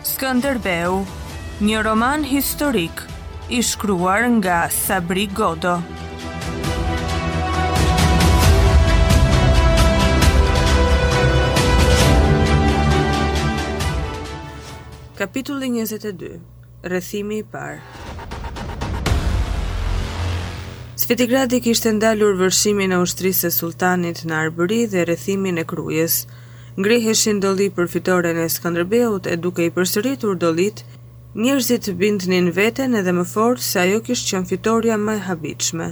Skënderbeu, një roman historik i shkruar nga Sabri Godo. Kapitulli 22. Rrethimi i parë. Svetigradi kishte ndalur vërshimin e ushtrisë së sulltanit në Arbëri dhe rrethimin e Krujës. ngriheshin dolli për fitoren e Skënderbeut e duke i përsëritur dollitë, njerëzit bindnin veten edhe më fort se ajo kish qenë fitorja më e habitshme.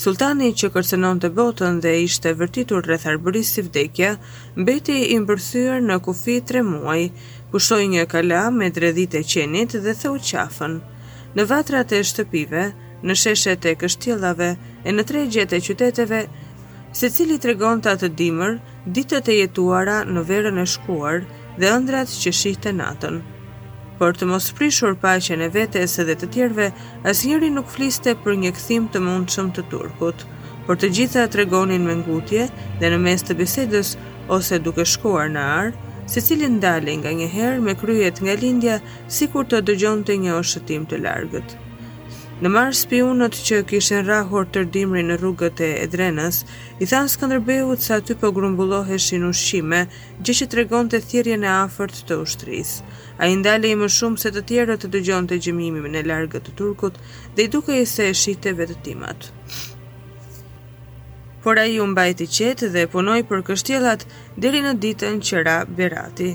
Sulltani që kërcënonte botën dhe ishte vërtitur rreth Arbërisë si vdekja, mbeti i mbërthyer në kufi tre muaj, pushtoi një kala me dredhitë e qenit dhe theu qafën. Në vatrat e shtëpive, në sheshet e kështjellave e në tregjet e qyteteve, secili tregonte atë dimër, Ditët e jetuara në verën e shkuar dhe ëndrrat që shihte natën. Për të mos prishur paqen e vetes dhe të të tjerëve, asnjëri nuk fliste për një kthim të mundshëm të turkut. Por të gjithë tregonin me ngutje dhe në mes të bisedës ose duke shkuar në arë, secili ndalej nganjëherë me kryet nga lindja sikur të dëgjonte një oshëtimë të largët. Në mars spiunët që kishin rrahur tërë dimrin në rrugët e Edrenës, I thanë Skënderbeut se aty po grumbulloheshin ushqime, gjë që tregonte thirrjen e afërt të ushtrisë. Ai ndalej më shumë se të tjerët të dëgjonte gjëmimin e largët të turkut dhe i dukej se i shihte vetëtimat. Por ai u mbajt i qetë dhe punoi për kështjellat deri në ditën që ra Berati.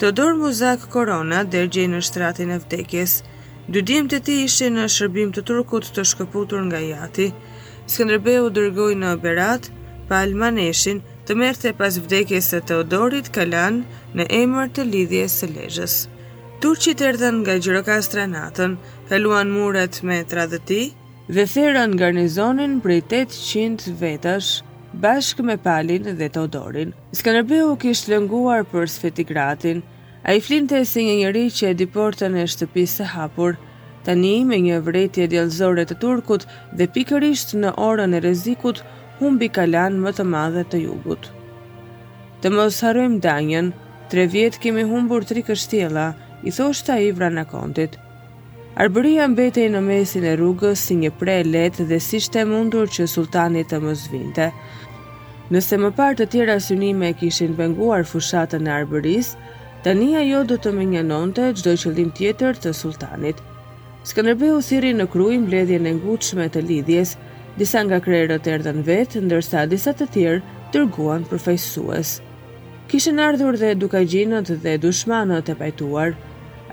Teodor Muzak Korona dergjej në shtratin e vdekjes. Dy djemtë e tij ishin në shërbim të Turkut të shkëputur nga i ati. Skënderbeu dërgoi në Berat Pal Maneshin, të merrte pas vdekjes së Teodorit kalanë në emër të Lidhjes së Lezhës. Turqit erdhën nga Gjirokastra natën, kaluan muret me tradhëti, dhe therën garnizonin prej tetëqind vetash bashkë me Palin dhe Teodorin. Skënderbeu kishte lënguar për Svetigradin, Ai flinte si një njeri që e di portën e shtëpisë të hapur. Tani, me një vretje djallëzore të turkut dhe pikërisht në orën e rrezikut, humbi kalanë më të madhe të jugut. Të mos harrojmë Danjën, tre vjet kemi humbur tri kështjella, i thoshte ai Vrana Kontit. Arbëria mbetej në mesin e rrugës si një pre e lehtë dhe s'ishte e mundur që sulltani të mos vinte. Nëse më parë të tjera synime kishin penguar fushatën e Arbërisë, tani ajo do të mënjanonte çdo qëllim tjetër të sulltanit. Skënderbeu thirri në Krujë mbledhjen e ngutshme të Lidhjes, disa nga krerët erdhën vetë, ndërsa disa të tjerë dërguan përfaqësues. Kishin ardhur dhe dukagjinët dhe dushmanët e pajtuar.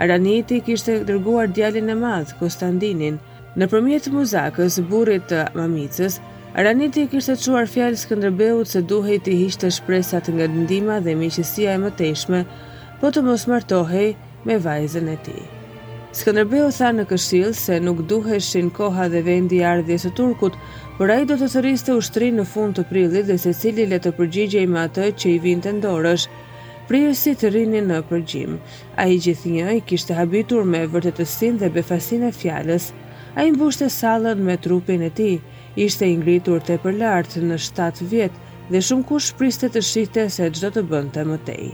Araniti kishte dërguar djalin e madh, Kostandinin. Nëpërmjet Muzakës, burrit të Mamicës, Araniti i kishte çuar fjalë Skënderbeut se duhej t'i hiqte shpresat nga ndihma dhe miqësia e mëtejshme, po të mos martohej, me vajzën e tij. Skënderbeu tha në këshillë se nuk duheshin koha dhe vendi i ardhjes së turkut, por ai do të thërriste ushtrinë në fund të prillit dhe secili le të përgjigjej me atë që i vinte ndorësh. Prirësit rrinin në përgjim. Ai gjithnjë i kishte habitur me vërtetësinë dhe befasinë e fjalës. Ai mbushte sallën me trupin e tij. Ishte i ngritur tepër lart, në shtatë vjet, dhe shumëkush priste të shihte se ç'do të bënte më tej.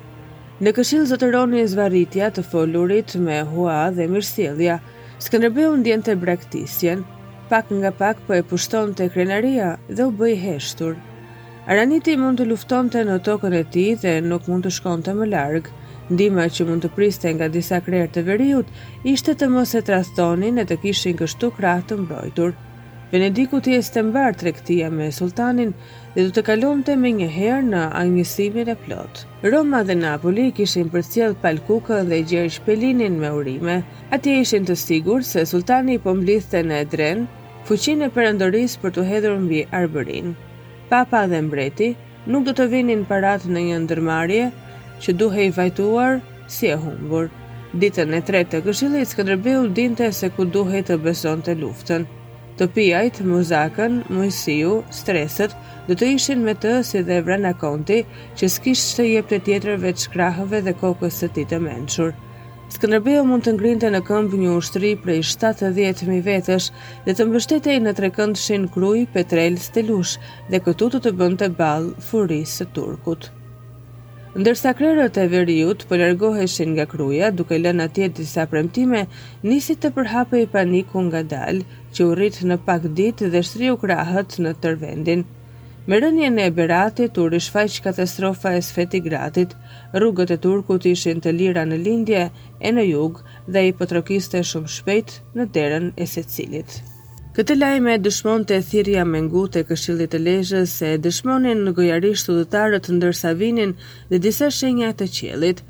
Në këshill zotëronin zvarritja të folurit me hua dhe mirësjellja. Skënderbeu ndjente braktisjen. Pak nga pak po e pushtonte krenaria dhe u bë i heshtur. Araniti mund të luftonte në tokën e tij dhe nuk mund të shkonte më larg. Ndihma që mund të priste nga disa krerë të veriut ishte të mos e tradhtonin e të kishin kështu krah të mbrojtur. Venedikut i ecte mbarë tregtia me sulltanin dhe do të kalonte menjëherë në anjësimin e plotë. Roma dhe Napoli kishin përcjellë Pal Kukën dhe Gjergj Pelinin me urime. Atje ishin të sigurt se sulltani po mblidhte në Edrenë fuqinë e perandorisë për t'u hedhur mbi Arbërinë. Papa dhe mbreti nuk do të vinin paratë në një ndërmarrje që duhej vajtuar si e humbur. Ditën e tretë të këshillit Skënderbeu dinte se ku duhej të bazonte luftën. Topiajt, Muzakën, Moisiu, Stresët, do të ishin me të si dhe Vrana Konti, që s'kish ç'të jepte tjetër veç krahëve dhe kokës së tij të mençur. Skënderbeu mund të ngrinte në këmbë një ushtri prej shtatëdhjetë mijë vetësh dhe të mbështetej në trekëndëshin Krujë, Petrelë, Stelush dhe këtu do të bënte ballë furisë së turkut. Ndërsa krerët e veriut po largoheshin nga Kruja, duke lënë atje disa premtime, nisi të përhapej paniku ngadalë, që u rrit në pak ditë dhe shtriu krahët në tërë vendin. Me rënien e Beratit u rishfaq katastrofa e Sfetigradit, rrugët e turkut ishin të lira në lindje e në jug dhe ai po trokiste shumë shpejt në derën e secilit. Këtë lajm e dëshmonte thirrja me ngut e Këshillit të Lezhës, se e dëshmonin gojarisht udhëtarët ndërsa vinin dhe disa shenja të qiellit.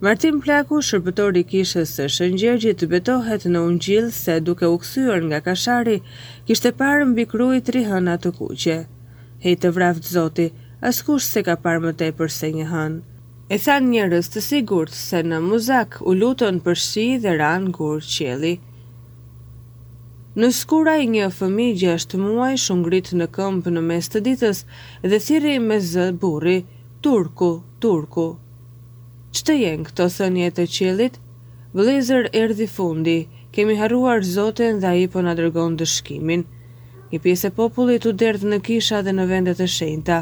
Martin Plaku, shërbëtor i Kishës së Shën Gjergjit, betohet në Ungjill se duke u kthyer nga Kashari, kishte parë mbi Krujë tri hëna të kuqe. Hej të vraftë Zoti, askush s'e ka parë më tepër se një hënë. E thanë njerëz të sigurt se në Muzak u lutën për shi dhe ranë gurë qielli. Në Skuraj një fëmijë gjashtë muajsh u ngrit në këmbë në mes të ditës dhe thirri me zë burri, Turku, Turku! Ç'të jenë këto thënie të qiellit? Vëllezër, erdhi fundi, kemi harruar Zotin dhe ai po na dërgon ndëshkimin. Një pjesë e popullit u derdh në kisha dhe në vende të shenjta.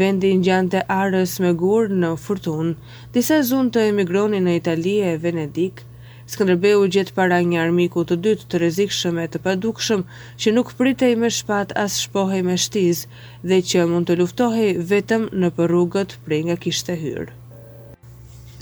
Vendi ngjante arës me grurë në furtunë. Disa zunë të emigronin në Itali e Venedik. Skënderbeu u gjet para një armiku të dytë të rrezikshëm e të padukshëm, që nuk pritej me shpatë as shpohej me shtizë, dhe që mund të luftohej vetëm nëpër rrugët prej nga kishte hyrë.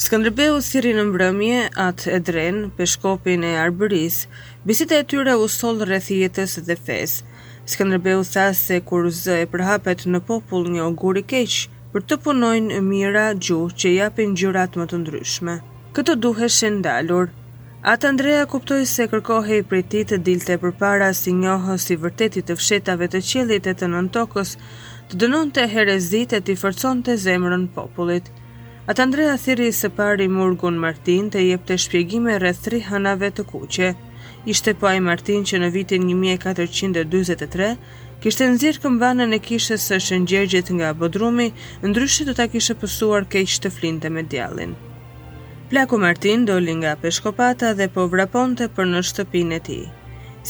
Skënderbeu thirri në mbrëmje atë Ndrenë, peshkopin e Arbërisë. Biseda e tyre u soll rreth jetës dhe fesë. Skënderbeu tha se kur zë e përhapet në popull një ogur i keq, për të punojnë mijëra gjuhë që japin gjërat më të ndryshme. Këto duheshin ndalur. Atë Andrea kuptoi se kërkohej prej tij të dilte përpara si njohës i vërtetë i të fshehtave të qiellit e të nëntokës, të dënonte herezitë e t'i forconte zemrën popullit. Atë Andrea thirri së pari murgun Martin të jepte shpjegime rreth tri hënave të kuqe. Ishte po ai Martin që në vitin një mijë e katërqind e dyzet e tre, Kishte nxjerrë këmbanën e kishës së Shën Gjergjit nga bodrumi, ndryshe do ta kishte pësuar keq të flinte me djallin. Plaku Martin doli nga peshkopata dhe po vraponte për në shtëpinë e tij.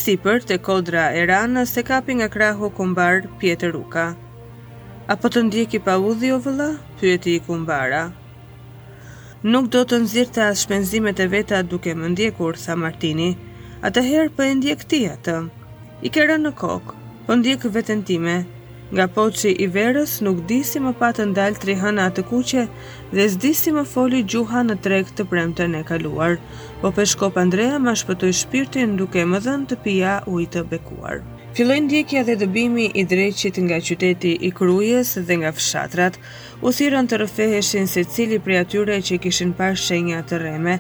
Sipër, te kodra e Ranës, e kapi nga krahu kumbar Pjetër Uka. A po të ndjeki paudhi, o vëlla? pyeti kumbara. Nuk do të nxirrte as shpenzimet e veta duke më ndjekur, tha Martini. Atëherë po e ndjek ti atë. I ke rënë në kokë. Po ndjek veten time. Nga poçi i verës nuk di si më pat ndal tri hëna të kuqe dhe s'di si më foli gjuha në treg të premten e kaluar. Po Peshkop Andrea ma shpëtoi shpirtin duke më dhënë të pija ujë të bekuar. Filloi ndjekja dhe dëbimi i dreqit nga qyteti i Krujës dhe nga fshatrat. U thirrën të rrëfeheshin secili prej atyre që kishin parë shenja të rreme.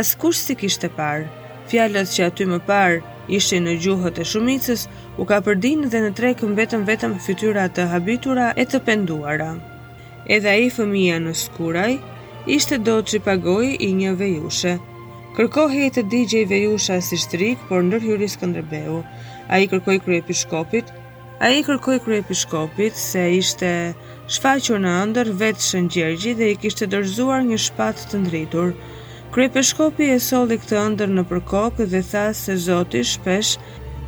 Askush s'i kishte parë. Fjalët që aty më parë ishin në gjuhët e shumicës, u kapërdinë dhe në treg mbetën vetëm fytyra të habitura e të penduara. Edhe ai fëmija në Skuraj, ishte dobiç pagoi i një vejushe. Kërkohej të digjej vejusha si shtrigë, por ndërhyri Skënderbeu. Ai kërkoi kryepeshkopit, Ai i kërkoi kryepeshkopit se i ishte shfaqur në ëndërr vetë Shën Gjergji dhe i kishte dorëzuar një shpatë të ndritur. Kryepeshkopi e solli këtë ëndërr nëpër kokë dhe tha se Zoti shpesh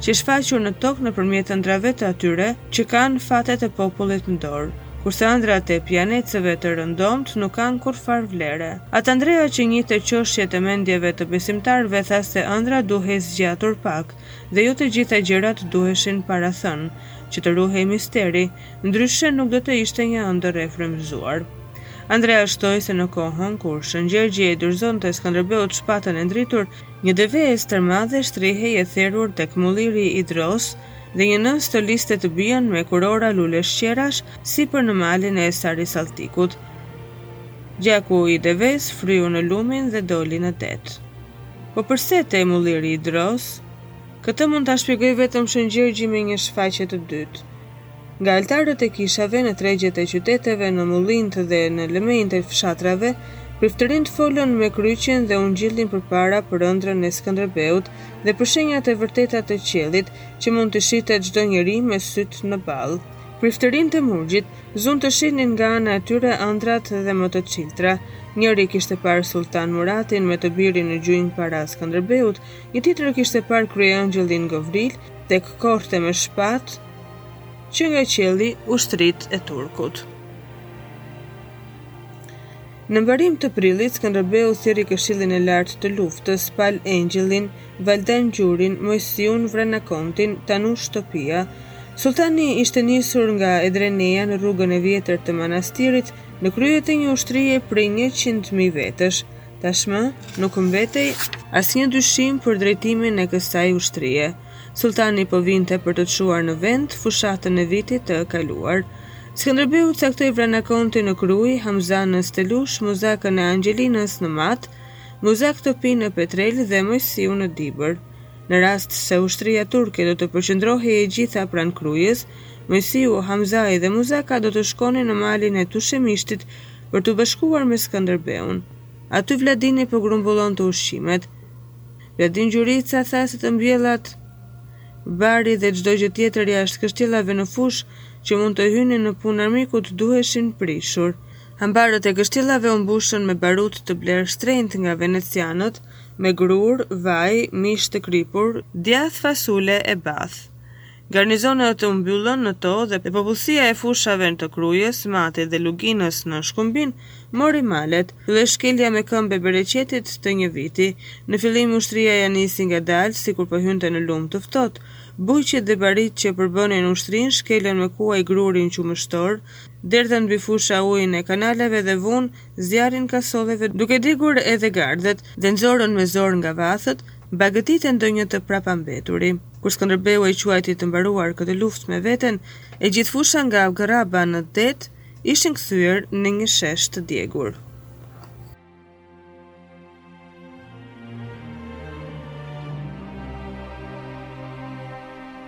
qe shfaqur në tokë nëpërmjet ëndrrave të atyre që kanë fatet e popullit në dorë, kurse ëndrrat e pijanecëve të rëndomtë nuk kanë kurrfarë vlere. Atë Andrea që njihte qoshet e mendjeve të besimtarëve tha se ëndrra duhej zgjatur pak, Dhe jo të gjitha gjërat duheshin parathënë, që të ruhej misteri, ndryshe nuk do të ishte një ëndërr e frymëzuar. Andrea shtoi se në kohën kur Shën Gjergji i dorëzonte Skënderbeut shpatën e ndritur, një deve e stërmadhe shtrihej e therur tek mulliri i Drojës dhe një nënë stoliste të bijën me kurora luleshqerash sipër në malin e Sarisaltikut. Gjaku i devesë fryu lumin dhe doli në det. Po përse te mulliri i Drojës? Këtë mund ta shpjegojë vetëm Shën Gjergji me një shfaqje të dytë. Nga altarët e kishave, në tregjet e qyteteve, në mullinjtë dhe në lëmenjtë e fshatrave, priftërinjtë folën me kryqin dhe ungjillin përpara për ëndrrën e Skënderbeut dhe për shenjat e vërteta të qellit që mund t'i shihte çdo njeri me sytë në ballë. Priftërinjtë e murgjit, Zunë të shihnin nga ana e tyre ëndrra edhe më të çiltra. Njëri kishte parë Sultan Muratin me të birin në gjunjë para Skënderbeut, një tjetër kishte parë kryeëngjëllin Gavril tek korrte me shpatë që nga qielli ushtritë e turkut. Në mbarim të prillit, Skënderbeu thirri Këshillin e Lartë të Luftës, Pal Engjëllin, Vladan Gjurin, Moisiun, Vranakontin, Tanush Topia. Sulltani ishte nisur nga Edreneja në rrugën e vjetër të Manastirit, në krye të një ushtrie prej njëqind mijë vetësh. Tashmë nuk mbetej asnjë dyshim për drejtimin e kësaj ushtrie. Sulltani po vinte për të çuar në vend fushatën e vitit të kaluar. Skënderbeu caktoi Vranakontin në Krujë, Hamzan në Stelush, Muzakën e Angjelinës në Mat, Muzak Topin në Petrelë dhe Moisiun në Dibër. Në rast se ushtria turke do të përqendrohej e gjitha pranë Krujës, Moisiu, Hamzai dhe Muzaka do të shkonin në malin e Tumenishtit për t'u bashkuar me Skënderbeun. Aty Vladani po grumbullonte ushqimet. Vladan Gjurica tha se të mbjellat, bari dhe çdo gjë tjetër jashtë kështjellave në fushë që mund të hynin në punë armikut duheshin prishur. Hambarët e kështjellave u mbushën me barut të blerë shtrenjtë nga venecianët, me grurë, vaj, mish të kripur, djathë, fasule e bathë. Garnizonët u mbyllën në to dhe popullsia e fushave të Krujës, Matit dhe luginës në Shkumbin mori malet. Filloi shkelja me këmbë e bereqetit të një viti. Në fillim ushtria ia nisi ngadalë, sikur po hynte në lum të ftohtë. Bujqit dhe baritë që përbënin ushtrinë shkelën me kuaj grurin qumështor, derdhën mbi fusha ujin e kanaleve dhe vunë zjarrin kasoleve duke djegur edhe gardhet dhe nxorën me zor nga vathët, Bagëtitë e ndonjë të prapambeturi. Kur Skënderbeu e quajti të mbaruar këtë luftë me veten, e gjithë fusha nga Gërraba në det ishin kthyer në një shesh të djegur.